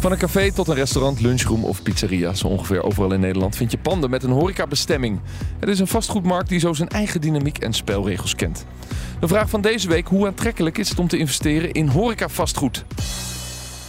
Van een café tot een restaurant, lunchroom of pizzeria, zo ongeveer overal in Nederland vind je panden met een horecabestemming. Het is een vastgoedmarkt die zo zijn eigen dynamiek en spelregels kent. De vraag van deze week: hoe aantrekkelijk is het om te investeren in horeca-vastgoed?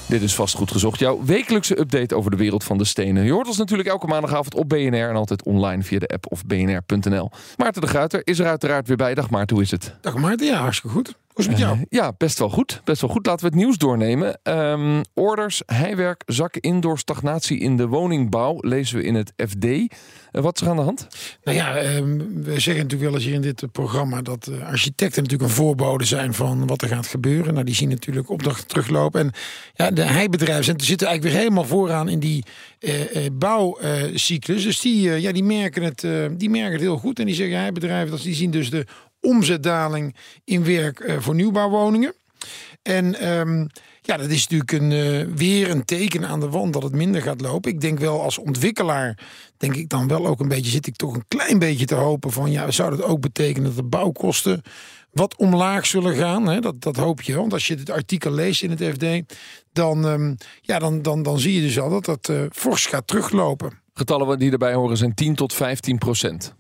Dit is Vastgoed Gezocht, jouw wekelijkse update over de wereld van de stenen. Je hoort ons natuurlijk elke maandagavond op BNR en altijd online via de app of bnr.nl. Maarten de Gruiter is er uiteraard weer bij. Dag Maarten, hoe is het? Dag Maarten, ja, hartstikke goed. Hoe is het met jou? Uh, ja, best wel goed. Best wel goed. Laten we het nieuws doornemen. Um, orders, heiwerk, zakken in door stagnatie in de woningbouw. Lezen we in het FD. Uh, wat is er aan de hand? Nou ja, um, we zeggen natuurlijk wel eens hier in dit programma dat uh, architecten natuurlijk een voorbode zijn van wat er gaat gebeuren. Nou, die zien natuurlijk opdrachten teruglopen. En ja, de heibedrijven zitten eigenlijk weer helemaal vooraan in die bouwcyclus. dus die, ja, die, merken het, die merken het heel goed. En die zeggen heibedrijven, dat die zien dus de omzetdaling in werk uh, voor nieuwbouwwoningen. En um, ja, dat is natuurlijk een, uh, weer een teken aan de wand dat het minder gaat lopen. Ik denk wel als ontwikkelaar, denk ik dan wel ook een beetje, zit ik toch een klein beetje te hopen van, ja, zou dat ook betekenen dat de bouwkosten wat omlaag zullen gaan? Hè? Dat, dat hoop je, want als je het artikel leest in het FD, dan, um, ja, dan, dan, dan zie je dus al dat dat uh, fors gaat teruglopen. Getallen die erbij horen zijn 10 tot 15 procent.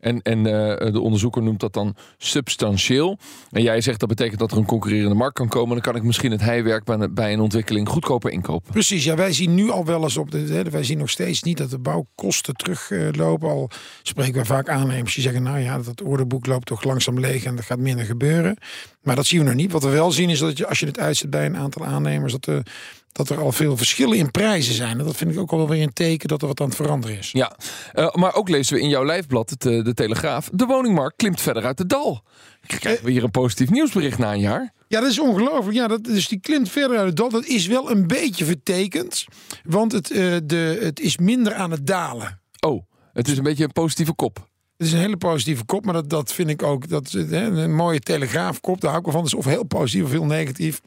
En, en uh, de onderzoeker noemt dat dan substantieel. En jij zegt dat betekent dat er een concurrerende markt kan komen. Dan kan ik misschien het heiwerk bij, een ontwikkeling goedkoper inkopen. Precies, ja, wij zien nu al wel eens op de. Hè, wij zien nog steeds niet dat de bouwkosten teruglopen. Al spreken we vaak aannemers die zeggen: Nou ja, dat orderboek loopt toch langzaam leeg en er gaat minder gebeuren. Maar dat zien we nog niet. Wat we wel zien is dat je, als je het uitzet bij een aantal aannemers, dat de dat er al veel verschillen in prijzen zijn. En dat vind ik ook wel weer een teken dat er wat aan het veranderen is. Ja, uh, maar ook lezen we in jouw lijfblad, het, uh, de Telegraaf... de woningmarkt klimt verder uit de dal. Krijgen we hier een positief nieuwsbericht na een jaar? Ja, dat is ongelooflijk. Ja, dat, dus die klimt verder uit het dal. Dat is wel een beetje vertekend. Want het, uh, de, het is minder aan het dalen. Oh, het is een beetje een positieve kop. Het is een hele positieve kop, maar dat, dat vind ik ook. Dat, hè, een mooie telegraafkop, daar hou ik wel van. Is of heel positief of heel negatief.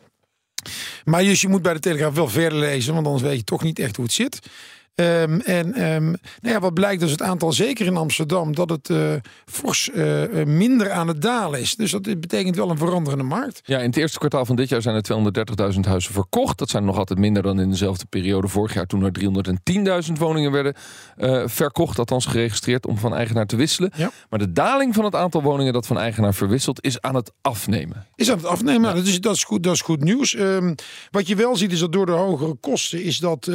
Maar dus je moet bij de Telegraaf wel verder lezen, want anders weet je toch niet echt hoe het zit. Um, en um, nou ja, wat blijkt dus het aantal, zeker in Amsterdam, dat het uh, fors uh, minder aan het dalen is. Dus dat betekent wel een veranderende markt. Ja, in het eerste kwartaal van dit jaar zijn er 230.000 huizen verkocht. Dat zijn nog altijd minder dan in dezelfde periode vorig jaar, toen er 310.000 woningen werden uh, verkocht, althans geregistreerd om van eigenaar te wisselen. Ja. Maar de daling van het aantal woningen dat van eigenaar verwisselt, is aan het afnemen. Is aan het afnemen. Ja. Dat, is, dat, is goed, dat is goed nieuws. Um, wat je wel ziet, is dat door de hogere kosten, is dat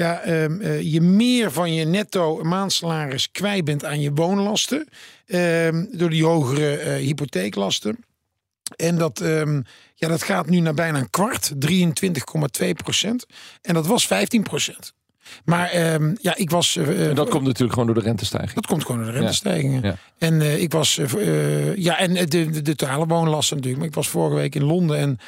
ja, um, uh, je meer van je netto maandsalaris kwijt bent aan je woonlasten. Um, door die hogere uh, hypotheeklasten. En dat, um, ja, dat gaat nu naar bijna een kwart, 23,2 procent. En dat was 15 procent. Maar um, ja, ik was. Uh, en dat komt natuurlijk gewoon door de rentestijging. Dat komt gewoon door de rentestijgingen. Ja. Ja. En uh, ik was. Uh, ja, en de, de, de totale woonlasten natuurlijk. Maar ik was vorige week in Londen en.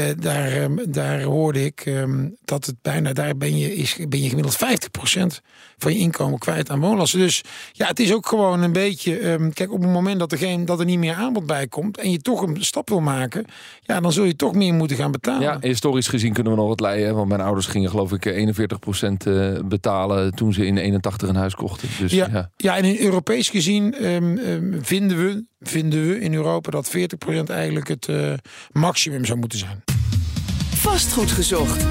Uh, daar, um, daar hoorde ik um, dat het bijna, daar ben je, is, ben je gemiddeld 50% van je inkomen kwijt aan woonlasten. Dus ja, het is ook gewoon een beetje, um, kijk, op het moment dat er, geen, dat er niet meer aanbod bij komt en je toch een stap wil maken, ja, dan zul je toch meer moeten gaan betalen. Ja, historisch gezien kunnen we nog wat leiden, want mijn ouders gingen geloof ik 41% betalen toen ze in 81 een huis kochten. Dus, ja, ja. ja, en in Europees gezien vinden we, vinden we in Europa dat 40% eigenlijk het uh, maximum zou moeten zijn. Vastgoed gezocht.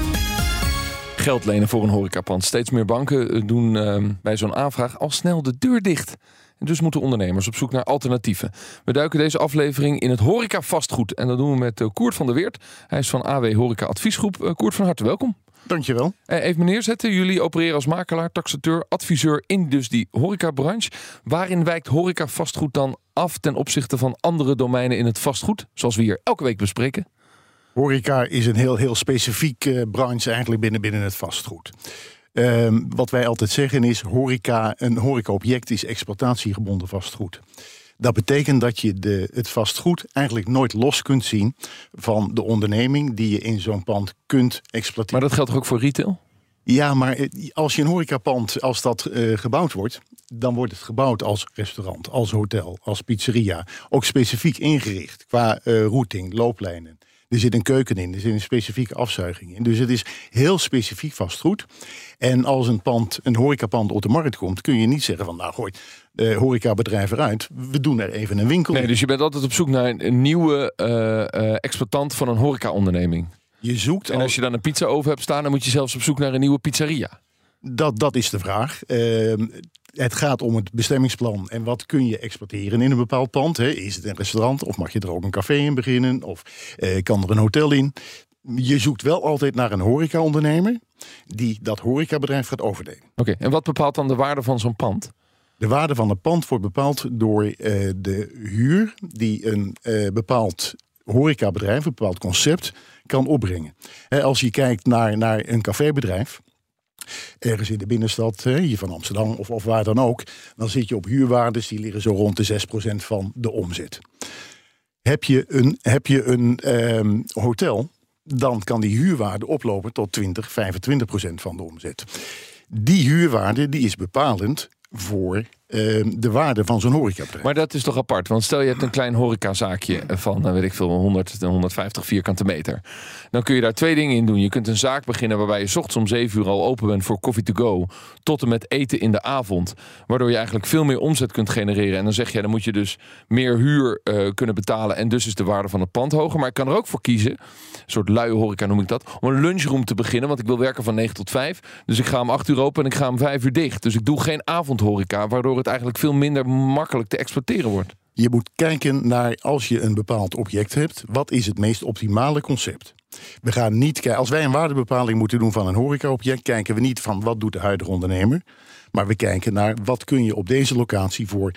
Geld lenen voor een horecapand. Steeds meer banken doen uh, bij zo'n aanvraag al snel de deur dicht. En dus moeten ondernemers op zoek naar alternatieven. We duiken deze aflevering in het horeca vastgoed. En dat doen we met uh, Koert van der Weert. Hij is van AW Horeca Adviesgroep. Uh, Koert, van harte welkom. Dankjewel. Uh, even meneer zetten. Jullie opereren als makelaar, taxateur, adviseur in dus die horecabranche. Waarin wijkt horeca vastgoed dan af ten opzichte van andere domeinen in het vastgoed? Zoals we hier elke week bespreken. Horeca is een heel, heel specifieke uh, branche eigenlijk binnen, binnen het vastgoed. Um, wat wij altijd zeggen is, horeca, een horecaobject is exploitatiegebonden vastgoed. Dat betekent dat je de, het vastgoed eigenlijk nooit los kunt zien van de onderneming die je in zo'n pand kunt exploiteren. Maar dat geldt toch ook voor retail? Ja, maar eh, als je een horecapand, als dat eh, gebouwd wordt, dan wordt het gebouwd als restaurant, als hotel, als pizzeria. Ook specifiek ingericht qua eh, routing, looplijnen. Er zit een keuken in, er zit een specifieke afzuiging in. Dus het is heel specifiek vastgoed. En als een pand, een horecapand op de markt komt, kun je niet zeggen van nou gooi de horecabedrijf eruit. We doen er even een winkel. Nee, in. dus je bent altijd op zoek naar een, een nieuwe eh, exploitant van een horecaonderneming. Je zoekt En als je dan een pizza over hebt staan, dan moet je zelfs op zoek naar een nieuwe pizzeria. Dat, dat is de vraag. Ehm, het gaat om het bestemmingsplan en wat kun je exploiteren in een bepaald pand. Hè? Is het een restaurant of mag je er ook een café in beginnen? Of eh, kan er een hotel in? Je zoekt wel altijd naar een horecaondernemer die dat horecabedrijf gaat overnemen. Oké, en wat bepaalt dan de waarde van zo'n pand? De waarde van het pand wordt bepaald door eh, de huur die een eh, bepaald horecabedrijf, een bepaald concept kan opbrengen. Als je kijkt naar, naar een cafébedrijf, ergens in de binnenstad, hier van Amsterdam of, of waar dan ook, dan zit je op huurwaardes die liggen zo rond de 6% van de omzet. Heb je een, heb je een ehm, hotel, dan kan die huurwaarde oplopen tot 20, 25% van de omzet. Die huurwaarde die is bepalend voor ehm, de waarde van zo'n horecabedrijf. Maar dat is toch apart? Want stel je hebt een klein horecazaakje van, nou weet ik veel, 100, 150 vierkante meter. Dan kun je daar twee dingen in doen. Je kunt een zaak beginnen waarbij je ochtends om 7 uur al open bent voor coffee to go. Tot en met eten in de avond. Waardoor je eigenlijk veel meer omzet kunt genereren. En dan zeg je, dan moet je dus meer huur eh, kunnen betalen. En dus is de waarde van het pand hoger. Maar ik kan er ook voor kiezen, een soort luie horeca noem ik dat, om een lunchroom te beginnen. Want ik wil werken van 9 tot 5. Dus ik ga om 8 uur open en ik ga om 5 uur dicht. Dus ik doe geen avondhoreca, waardoor het eigenlijk veel minder makkelijk te exploiteren wordt. Je moet kijken naar als je een bepaald object hebt, wat is het meest optimale concept? We gaan niet kijken, als wij een waardebepaling moeten doen van een horecaobject, kijken we niet van wat doet de huidige ondernemer, maar we kijken naar wat kun je op deze locatie voor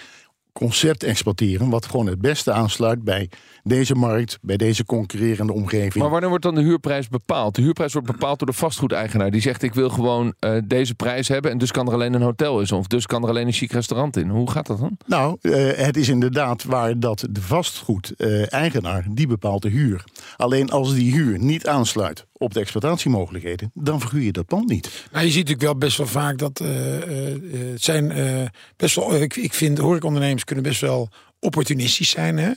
concept exploiteren, wat gewoon het beste aansluit bij deze markt, bij deze concurrerende omgeving. Maar wanneer wordt dan de huurprijs bepaald? De huurprijs wordt bepaald door de vastgoedeigenaar. Die zegt ik wil gewoon eh, deze prijs hebben en dus kan er alleen een hotel in. Of dus kan er alleen een chic restaurant in. Hoe gaat dat dan? Nou, eh, het is inderdaad waar dat de vastgoed-eigenaar die bepaalt de huur. Alleen als die huur niet aansluit op de exploitatiemogelijkheden, dan verhuur je dat pand niet. Nou, je ziet natuurlijk wel best wel vaak dat eh, eh, eh, het zijn eh, best wel. Ik, ik vind horecaondernemers kunnen best wel opportunistisch zijn. Hè?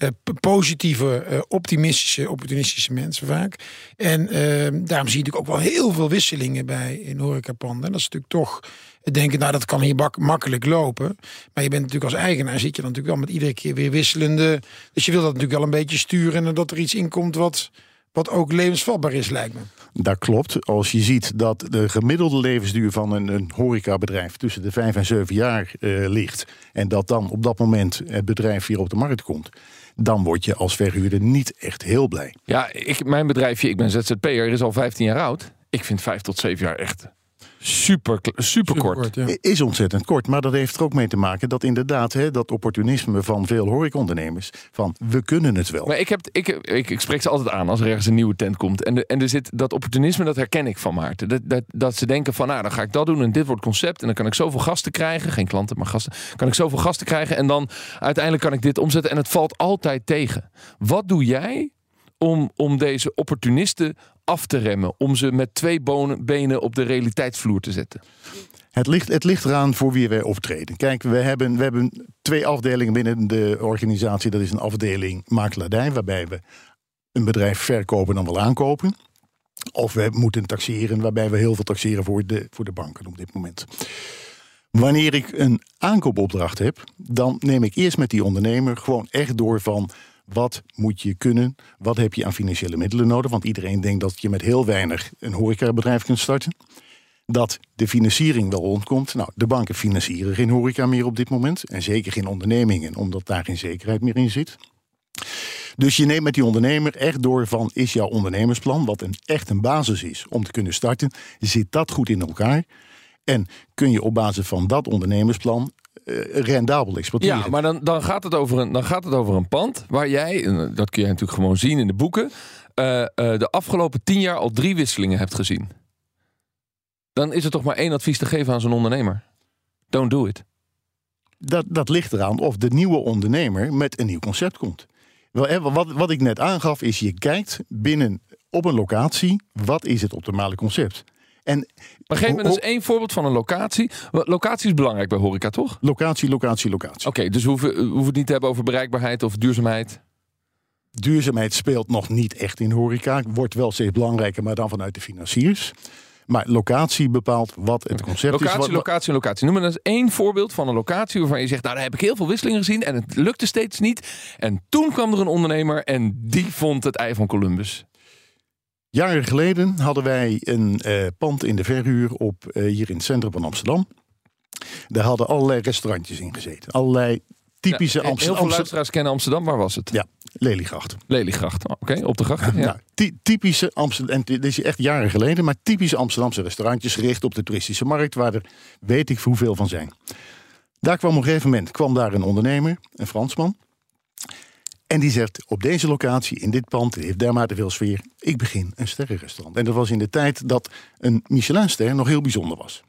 Eh, positieve, eh, optimistische, opportunistische mensen vaak. En eh, daarom zie je natuurlijk ook wel heel veel wisselingen bij in horecapanden. En dat is natuurlijk toch denken, nou dat kan hier makkelijk lopen. Maar je bent natuurlijk als eigenaar zit je dan natuurlijk wel met iedere keer weer wisselende. Dus je wil dat natuurlijk wel een beetje sturen en dat er iets in komt wat, wat ook levensvatbaar is, lijkt me. Dat klopt. Als je ziet dat de gemiddelde levensduur van een, een horecabedrijf tussen de vijf en zeven jaar eh, ligt. En dat dan op dat moment het bedrijf weer op de markt komt. Dan word je als verhuurder niet echt heel blij. Ja, ik, mijn bedrijfje, ik ben ZZP'er, is al 15 jaar oud. Ik vind 5 tot 7 jaar echt super, super kort. ja. Is ontzettend kort, maar dat heeft er ook mee te maken dat inderdaad hè, dat opportunisme van veel horecaondernemers. Van we kunnen het wel. Maar ik, heb, ik, ik, ik spreek ze altijd aan als er ergens een nieuwe tent komt. En, de, en er zit dat opportunisme, dat herken ik van Maarten. Dat, dat, dat ze denken van, nou, dan ga ik dat doen en dit wordt concept. En dan kan ik zoveel gasten krijgen. Geen klanten, maar gasten. Kan ik zoveel gasten krijgen en dan uiteindelijk kan ik dit omzetten. En het valt altijd tegen. Wat doe jij om, om deze opportunisten af te remmen? Om ze met twee benen op de realiteitsvloer te zetten? Het ligt, het ligt eraan voor wie wij optreden. Kijk, we hebben, we hebben twee afdelingen binnen de organisatie. Dat is een afdeling makelaardij, waarbij we een bedrijf verkopen dan wel aankopen. Of we moeten taxeren, waarbij we heel veel taxeren voor de, voor de banken op dit moment. Wanneer ik een aankoopopdracht heb, dan neem ik eerst met die ondernemer gewoon echt door van wat moet je kunnen, wat heb je aan financiële middelen nodig. Want iedereen denkt dat je met heel weinig een horecabedrijf kunt starten dat de financiering wel rondkomt. Nou, de banken financieren geen horeca meer op dit moment. En zeker geen ondernemingen, omdat daar geen zekerheid meer in zit. Dus je neemt met die ondernemer echt door van... is jouw ondernemersplan, wat een, echt een basis is om te kunnen starten... zit dat goed in elkaar? En kun je op basis van dat ondernemersplan rendabel exploiteren? Ja, maar dan, dan, gaat het over een, dan gaat het over een pand waar jij, en dat kun je natuurlijk gewoon zien in de boeken, eh, eh, de afgelopen tien jaar al drie wisselingen hebt gezien. Dan is er toch maar één advies te geven aan zo'n ondernemer. Don't do it. Dat, dat ligt eraan of de nieuwe ondernemer met een nieuw concept komt. Wat, wat ik net aangaf is, je kijkt binnen op een locatie, wat is het optimale concept? En Maar geef me Ho- dus één voorbeeld van een locatie. Locatie is belangrijk bij horeca, toch? locatie, locatie, locatie. Oké, dus we hoeven, we hoeven het niet te hebben over bereikbaarheid of duurzaamheid. Duurzaamheid speelt nog niet echt in horeca. Wordt wel steeds belangrijker, maar dan vanuit de financiers. Maar locatie bepaalt wat het concept is. Locatie, Wat- locatie, locatie. Noem me eens één voorbeeld van een locatie waarvan je zegt... nou, daar heb ik heel veel wisselingen gezien en het lukte steeds niet. En toen kwam er een ondernemer en die vond het ei van Columbus. Jaren geleden hadden wij een eh, pand in de verhuur op, eh, hier in het centrum van Amsterdam. Daar hadden allerlei restaurantjes in gezeten. Allerlei typische Ja, Heel Amsterdam. veel luisteraars kennen Amsterdam. Waar was het? Ja, Leliegracht. Leliegracht. Oh, Oké, op de gracht. Ja. Nou, ty- typische Amsterdam. En dit is echt jaren geleden, maar typische Amsterdamse restaurantjes gericht op de toeristische markt, waar er weet ik hoeveel van zijn. Daar kwam op een gegeven moment kwam daar een ondernemer, een Fransman. En die zegt: op deze locatie, in dit pand, heeft dermate veel sfeer. Ik begin een sterrenrestaurant. En dat was in de tijd dat een Michelinster nog heel bijzonder was.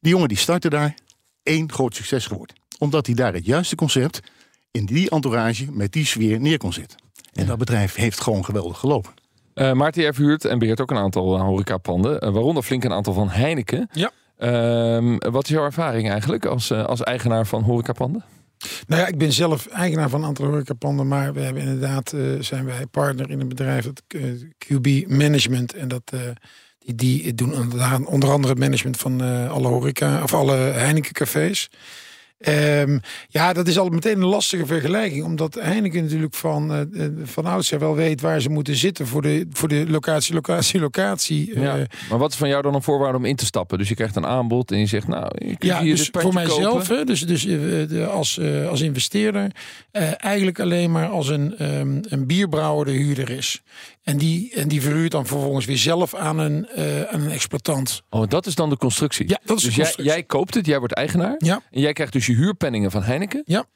Die jongen die startte daar, één groot succes geworden. Omdat hij daar het juiste concept in die entourage met die sfeer neer kon zetten. En dat bedrijf heeft gewoon geweldig gelopen. Eh, Maarten, jij verhuurt en beheert ook een aantal uh, horecapanden. eh, waaronder flink een aantal van Heineken. Ja. Ehm, wat is jouw ervaring eigenlijk als, eh, als eigenaar van horecapanden? Nou ja, ik ben zelf eigenaar van een aantal horecapanden, maar we hebben inderdaad, eh, zijn wij partner in een bedrijf, dat eh, QB Management. En dat, eh, die, die doen onder- andere het management van alle horeca, of alle Heineken cafés. Ehm, ja, dat is al meteen een lastige vergelijking. Omdat Heineken natuurlijk van, eh, van oudsher wel weet waar ze moeten zitten voor de, voor de locatie, locatie, locatie. eh, Ja. Maar wat is van jou dan een voorwaarde om in te stappen? Dus je krijgt een aanbod en je zegt, nou, ik kan Ja, hier dus dit voor mijzelf, kopen. dus, dus als, als investeerder, eigenlijk alleen maar als een, ehm, een bierbrouwer de huurder is. En die, en die verhuurt dan vervolgens weer zelf aan een, aan een exploitant. Oh, dat is dan de constructie. Ja, dat is dus de jij, jij koopt het, jij wordt eigenaar. Ja. En jij krijgt dus je huurpenningen van Heineken. Ja.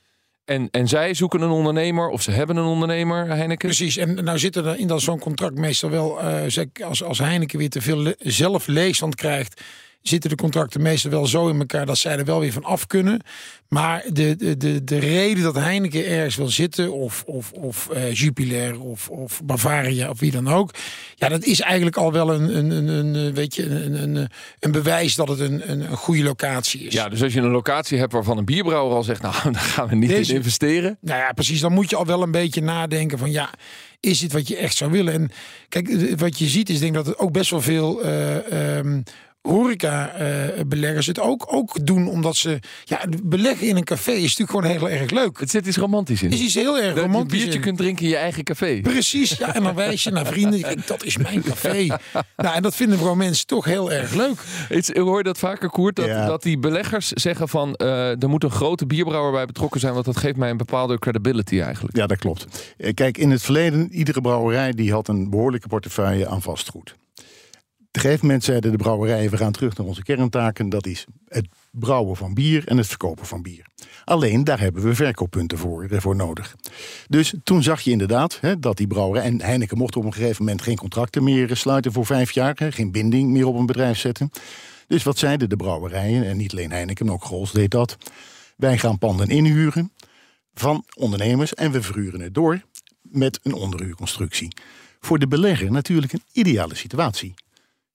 En, en zij zoeken een ondernemer, of ze hebben een ondernemer, Heineken. Precies, en nou zit er in dat zo'n contract meestal wel, eh, zeg, als, als Heineken weer te veel zelf leegstand krijgt, zitten de contracten meestal wel zo in elkaar dat zij er wel weer van af kunnen. Maar de, de, de, de reden dat Heineken ergens wil zitten, of, of, of eh, Jupiler, of, of Bavaria, of wie dan ook. Ja, dat is eigenlijk al wel een, een, een, een, eh, weet je, een, een, een, bewijs dat het een, een, een goede locatie is. Ja, dus als je een locatie hebt waarvan een bierbrouwer al zegt, nou, daar gaan we niet Deze- in investeren. Nou ja, precies. Dan moet je al wel een beetje nadenken van ja, is dit wat je echt zou willen? En kijk, eh, wat je ziet is denk ik dat het ook best wel veel eh, ehm, horeca-beleggers het ook, ook doen. Omdat ze, ja, beleggen in een café is natuurlijk gewoon heel erg leuk. Het zit iets romantisch in. Het is iets heel erg dat je een romantisch. biertje in. kunt drinken in je eigen café. Precies, ja. En dan wijs je naar vrienden. Kijk, dat is mijn café. Nou, en dat vinden gewoon mensen toch heel erg leuk. Iets, hoor je dat vaker, Koert? Dat, Ja. dat die beleggers zeggen van... eh, er moet een grote bierbrouwer bij betrokken zijn... want dat geeft mij een bepaalde credibility eigenlijk. Ja, dat klopt. Eh, Kijk, in het verleden, iedere brouwerij die had een behoorlijke portefeuille aan vastgoed. Een gegeven moment zeiden de brouwerijen, we gaan terug naar onze kerntaken. Dat is het brouwen van bier en het verkopen van bier. Alleen, daar hebben we verkooppunten voor, eh, voor nodig. Dus toen zag je inderdaad hè, dat die brouwerij... en Heineken mocht op een gegeven moment geen contracten meer eh, sluiten voor vijf jaar. Geen binding meer op een bedrijf zetten. Dus wat zeiden de brouwerijen, en niet alleen Heineken, maar ook Grols deed dat. Wij gaan panden inhuren van ondernemers en we verhuren het door met een onderhuurconstructie. Voor de belegger natuurlijk een ideale situatie.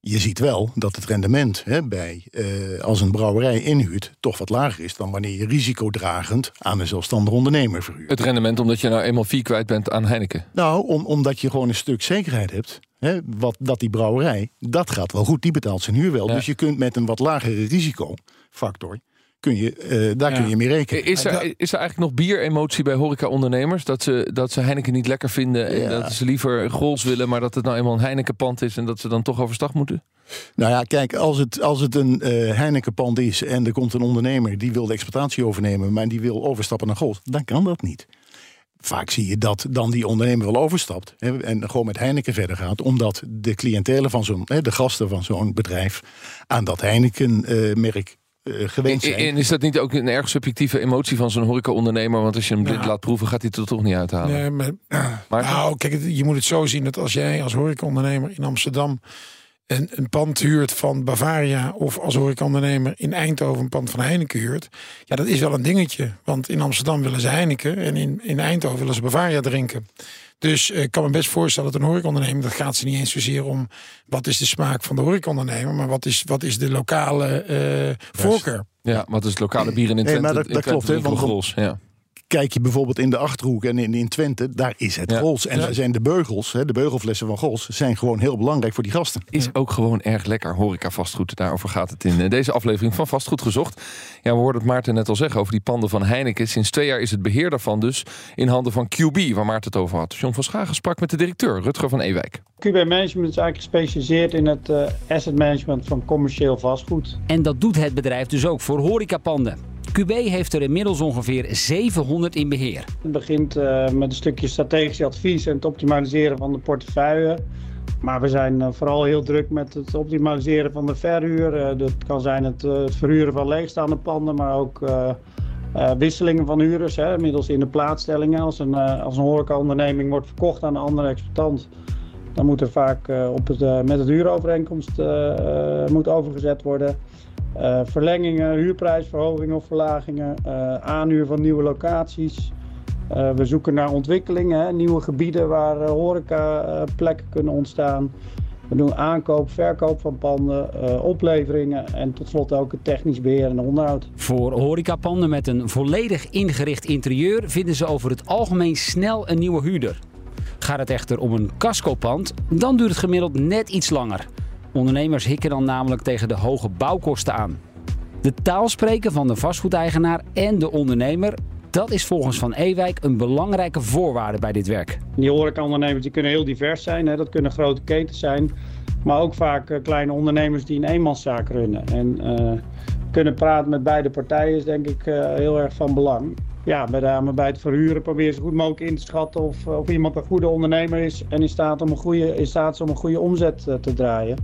Je ziet wel dat het rendement hè, bij, eh, als een brouwerij inhuurt toch wat lager is dan wanneer je risicodragend aan een zelfstandig ondernemer verhuurt. Het rendement omdat je nou eenmaal vier kwijt bent aan Heineken. Nou, om, omdat je gewoon een stuk zekerheid hebt. Hè, wat, dat die brouwerij, dat gaat wel goed. Die betaalt zijn huur wel. Ja. Dus je kunt met een wat lagere risicofactor, kun je, eh, daar Ja. kun je mee rekenen. Is er, is er eigenlijk nog bieremotie bij horeca-ondernemers? Dat ze, dat ze Heineken niet lekker vinden en Ja. dat ze liever Grols willen... maar dat het nou eenmaal een Heineken-pand is... en dat ze dan toch overstag moeten? Nou ja, kijk, als het, als het een eh Heineken-pand is en er komt een ondernemer die wil de exploitatie overnemen, maar die wil overstappen naar Gold, dan kan dat niet. Vaak zie je dat dan die ondernemer wel overstapt hè, en gewoon met Heineken verder gaat, omdat de cliëntelen van zo'n, hè, de gasten van zo'n bedrijf aan dat Heineken-merk eh, gewend zijn. En is dat niet ook een erg subjectieve emotie van zo'n horeca-ondernemer? Want als je hem blind laat proeven, gaat hij het er toch niet uithalen. Nee, maar, Maar nou, kijk, je moet het zo zien dat als jij als horecaondernemer in Amsterdam een, een pand huurt van Bavaria of als horecaondernemer in Eindhoven een pand van Heineken huurt, ja, dat is wel een dingetje. Want in Amsterdam willen ze Heineken en in, in Eindhoven willen ze Bavaria drinken. Dus eh, ik kan me best voorstellen dat een horecaondernemer, dat gaat ze niet eens zozeer om wat is de smaak van de horecaondernemer, maar wat is, wat is de lokale eh, voorkeur. Ja, wat is het lokale bier in Nee, Twente? maar dat- klopt, hè, want- Ja. Kijk je bijvoorbeeld in de Achterhoek en in, in Twente, daar is het Ja. Gols. En Ja. daar zijn de beugels, hè, de beugelflessen van Gols, zijn gewoon heel belangrijk voor die gasten. Is ook gewoon erg lekker. Horeca vastgoed. Daarover gaat het in eh, deze aflevering van Vastgoed Gezocht. Ja, we hoorden het Maarten net al zeggen over die panden van Heineken. Sinds twee jaar is het beheer daarvan dus in handen van QB, waar Maarten het over had. John van Schagen sprak met de directeur, Rutger van Ewijk. QB Management is eigenlijk gespecialiseerd in het eh, asset management van commercieel vastgoed. En dat doet het bedrijf dus ook voor horecapanden. QB heeft er inmiddels ongeveer 700 in beheer. Het begint eh, met een stukje strategisch advies en het optimaliseren van de portefeuille. Maar we zijn eh, vooral heel druk met het optimaliseren van de verhuur. Eh, dat kan zijn het, verhuren van leegstaande panden, maar ook wisselingen van huurders. Hè, middels in de plaatsstellingen. Als een, als een horecaonderneming wordt verkocht aan een andere exploitant, dan moet er vaak op het, met het huurovereenkomst moet overgezet worden. Eh, verlengingen, huurprijsverhogingen of verlagingen, eh, aanhuur van nieuwe locaties. Eh, we zoeken naar ontwikkelingen, nieuwe gebieden waar horecaplekken kunnen ontstaan. We doen aankoop, verkoop van panden, opleveringen en tot slot ook het technisch beheer en onderhoud. Voor horecapanden met een volledig ingericht interieur vinden ze over het algemeen snel een nieuwe huurder. Gaat het echter om een cascopand, dan duurt het gemiddeld net iets langer. Ondernemers hikken dan namelijk tegen de hoge bouwkosten aan. De taal spreken van de vastgoedeigenaar en de ondernemer, dat is volgens Van Ewijk een belangrijke voorwaarde bij dit werk. Die horecaondernemers die kunnen heel divers zijn. Hè. Dat kunnen grote ketens zijn. Maar ook vaak eh, kleine ondernemers die een eenmanszaak runnen. En eh, kunnen praten met beide partijen is denk ik eh, heel erg van belang. Ja, met name bij het verhuren probeer zo goed mogelijk in te schatten of, of iemand een goede ondernemer is en in staat, om een goede, in staat is om een goede omzet eh, te draaien.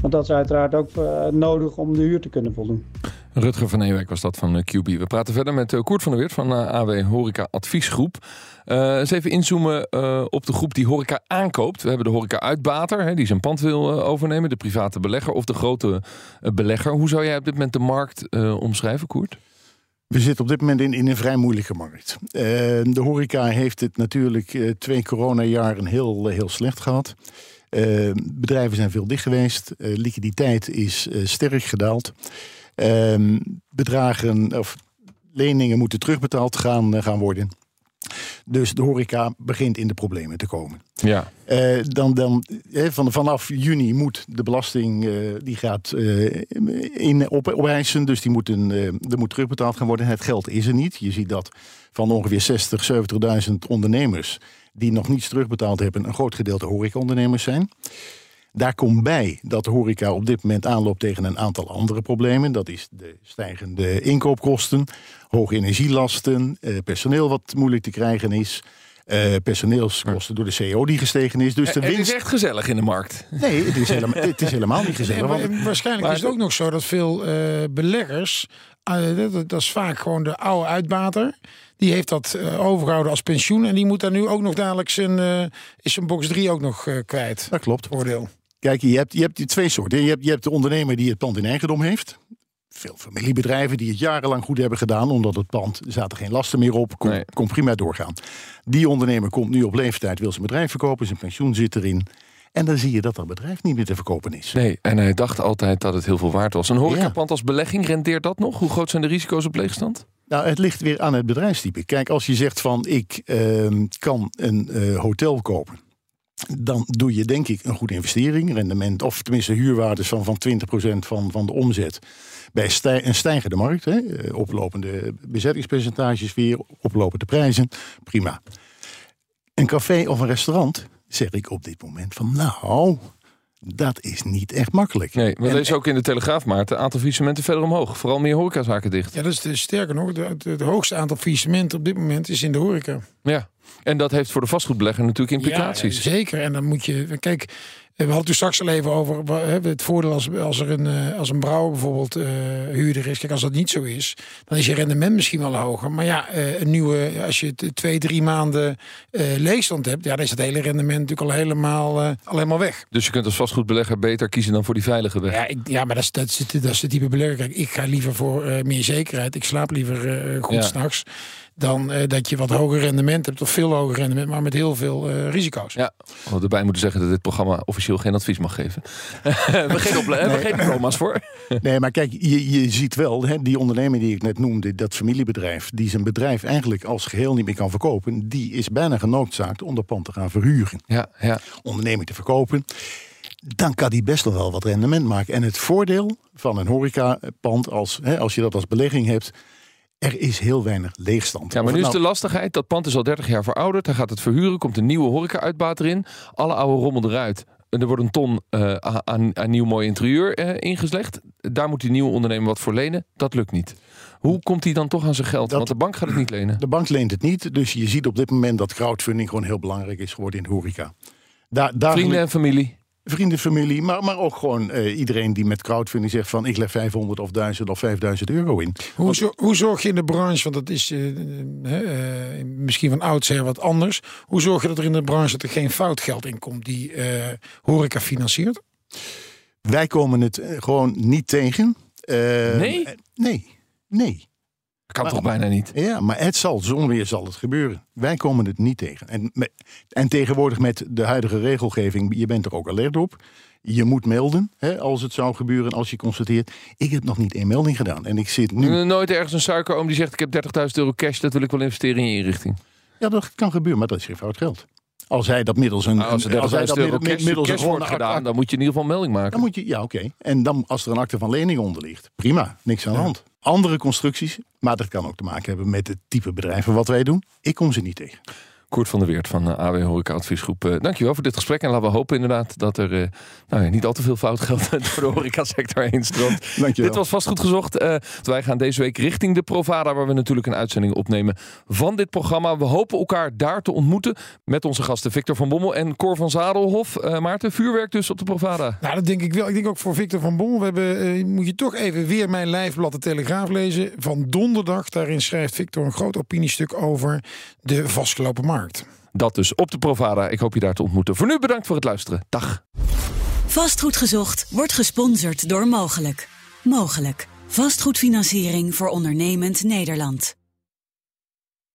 Want dat is uiteraard ook eh, nodig om de huur te kunnen voldoen. Rutger van Ewijk was dat van eh, QB. We praten verder met eh, Koert van der Weert van eh, AW Horeca Adviesgroep. Eh, eens even inzoomen eh, op de groep die horeca aankoopt. We hebben de horeca uitbater, hè, die zijn pand wil eh, overnemen. De private belegger of de grote eh, belegger. Hoe zou jij op dit moment de markt eh, omschrijven, Koert? We zitten op dit moment in, in een vrij moeilijke markt. Eh, de horeca heeft het natuurlijk eh, twee coronajaren heel, eh, heel slecht gehad. Eh, bedrijven zijn veel dicht geweest. Liquiditeit is sterk gedaald. Ehm, bedragen of leningen moeten terugbetaald gaan, gaan worden. Dus de horeca begint in de problemen te komen. Ja, Eh, dan, dan, hè, van, vanaf juni moet de belasting eh, die gaat eh, in, op, opeisen. Dus die moeten, eh, er moet terugbetaald gaan worden. Het geld is er niet. Je ziet dat van ongeveer 60, 70.000 ondernemers die nog niets terugbetaald hebben, een groot gedeelte horecaondernemers zijn. Daar komt bij dat de horeca op dit moment aanloopt tegen een aantal andere problemen. Dat is de stijgende inkoopkosten, hoge energielasten, eh, personeel wat moeilijk te krijgen is. eh, personeelskosten door de CO die gestegen is. Dus de het is winst. echt gezellig in de markt. Nee, het is helemaal, het is helemaal niet gezellig. Nee, want- waarschijnlijk maar is het ook nog zo dat veel eh, beleggers, eh, dat, dat is vaak gewoon de oude uitbater, die heeft dat eh, overgehouden als pensioen en die moet daar nu ook nog dadelijk zijn, eh, is zijn box 3 ook nog eh, kwijt. dat klopt. Voordeel. Kijk, je hebt, je hebt die twee soorten. Je hebt, je hebt de ondernemer die het pand in eigendom heeft. Veel familiebedrijven die het jarenlang goed hebben gedaan, omdat het pand zaten geen lasten meer op, kon, Nee. kon prima doorgaan. Die ondernemer komt nu op leeftijd, wil zijn bedrijf verkopen, zijn pensioen zit erin. En dan zie je dat dat bedrijf niet meer te verkopen is. Nee, en hij dacht altijd dat het heel veel waard was. Een horecapand als belegging, rendeert dat nog? Hoe groot zijn de risico's op leegstand? Nou, het ligt weer aan het bedrijfstype. Kijk, als je zegt van ik ehm, kan een eh, hotel kopen. Dan doe je denk ik een goede investering. Rendement, of tenminste huurwaardes van, van 20% van, van de omzet. Bij een stijgende markt. Hè, eh, oplopende bezettingspercentages weer, oplopende prijzen. Prima. Een café of een restaurant, zeg ik op dit moment van nou, dat is niet echt makkelijk. Nee, we En- lezen ook in de Telegraaf, maar het aantal faillissementen verder omhoog. Vooral meer horecazaken dicht. Ja, dat is de, sterker nog, de- het, het hoogste aantal faillissementen op dit moment is in de horeca. Ja, en dat heeft voor de vastgoedbelegger natuurlijk implicaties. Ja, zeker. En dan moet je, kijk, we hadden toen straks al even over het voordeel als, als er een, eh, als een brouwer bijvoorbeeld eh, huurder is. Kijk, als dat niet zo is, dan is je rendement misschien wel hoger. Maar ja, eh, een nieuwe, als je het twee, drie maanden eh, leegstand hebt, ja, dan is het hele rendement natuurlijk al helemaal, eh, al helemaal weg. Dus je kunt als vastgoedbelegger beter kiezen dan voor die veilige weg. Ja, ik, ja maar dat is, dat, is, het- dat is de type belegger. Kijk, ik ga liever voor meer zekerheid. Ik slaap liever goed Ja. s'nachts. Dan eh, dat je wat hoger rendement hebt, of veel hoger rendement, maar met heel veel eh, risico's. Ja, we hadden erbij moeten zeggen dat dit programma officieel geen advies mag geven. we geen, we hebben geen diploma's voor. Nee, maar kijk, je, je ziet wel, hè, die ondernemer die ik net noemde, dat familiebedrijf, die zijn bedrijf eigenlijk als geheel niet meer kan verkopen, die is bijna genoodzaakt om dat pand te gaan verhuren. Ja, ja. Onderneming te verkopen. Dan kan die best wel wel wat rendement maken. En het voordeel van een horecapand, als, hè, als je dat als belegging hebt, er is heel weinig leegstand. ja, maar nu is het de nou- lastigheid. Dat pand is al 30 jaar verouderd. Hij gaat het verhuren. Komt een nieuwe horeca-uitbater in. Alle oude rommel eruit. En er wordt een ton eh, aan, aan nieuw mooi interieur eh, ingeslegd. Daar moet die nieuwe ondernemer wat voor lenen. Dat lukt niet. Hoe komt hij dan toch aan zijn geld? Dat- Want de bank gaat het niet lenen. De bank leent het niet, dus je ziet op dit moment dat crowdfunding gewoon heel belangrijk is geworden in de horeca. Daar, daar Vrienden en familie. Vrienden, familie, maar, maar ook gewoon eh, iedereen die met crowdfunding zegt van ik leg 500 of 1000 of 5000 euro in. Hoe, zo- hoe zorg je in de branche, want dat is eh, eh, eh, misschien van oudsher wat anders. Hoe zorg je dat er in de branche dat er geen foutgeld in komt die eh, horeca financiert? Wij komen het gewoon niet tegen. Eh, Nee? Nee, nee. Kan Maar- toch bijna niet? Ja, maar het zal, zonder weer zal het gebeuren. Wij komen het niet tegen. En, en tegenwoordig met de huidige regelgeving, je bent er ook alert op. Je moet melden hè, als het zou gebeuren, als je constateert. Ik heb nog niet één melding gedaan. En ik zit nu. Nooit ergens een suikeroom die zegt: Ik heb 30.000 euro cash, dat wil ik wel investeren in je inrichting. Ja, dat kan gebeuren, maar dat is geen fout geld. Als hij dat middels een. Nou, als een- 30.000 hij dat middels een wordt gedaan, act- dan moet je in ieder geval melding maken. Dan moet je, ja, oké. En dan als er een akte van lening onder ligt, prima, niks aan de hand. Andere constructies, maar dat kan ook te maken hebben met het type bedrijven wat wij doen. Ik kom ze niet tegen. Koert van der Weert van eh, AW Horeca Adviesgroep. eh, dankjewel voor dit gesprek. En laten we hopen inderdaad dat er eh, nou ja, niet al te veel fout geld door de horecasector heen stroomt. Dankjewel. Dit was vastgoed gezocht. Eh, wij gaan deze week richting de Provada, waar we natuurlijk een uitzending opnemen van dit programma. We hopen elkaar daar te ontmoeten met onze gasten Victor van Bommel en Cor van Zadelhof. Eh, Maarten, vuurwerk dus op de Provada. Nou, dat denk ik wel. Ik denk ook voor Victor van Bommel. We hebben, eh, moet je toch even weer mijn lijfblad de Telegraaf lezen. Van donderdag. Daarin schrijft Victor een groot opiniestuk over de vastgelopen Dat dus op de Provada. Ik hoop je daar te ontmoeten. Voor nu bedankt voor het luisteren. Dag. Vastgoed gezocht wordt gesponsord door Mogelijk. Mogelijk. Vastgoedfinanciering voor ondernemend Nederland.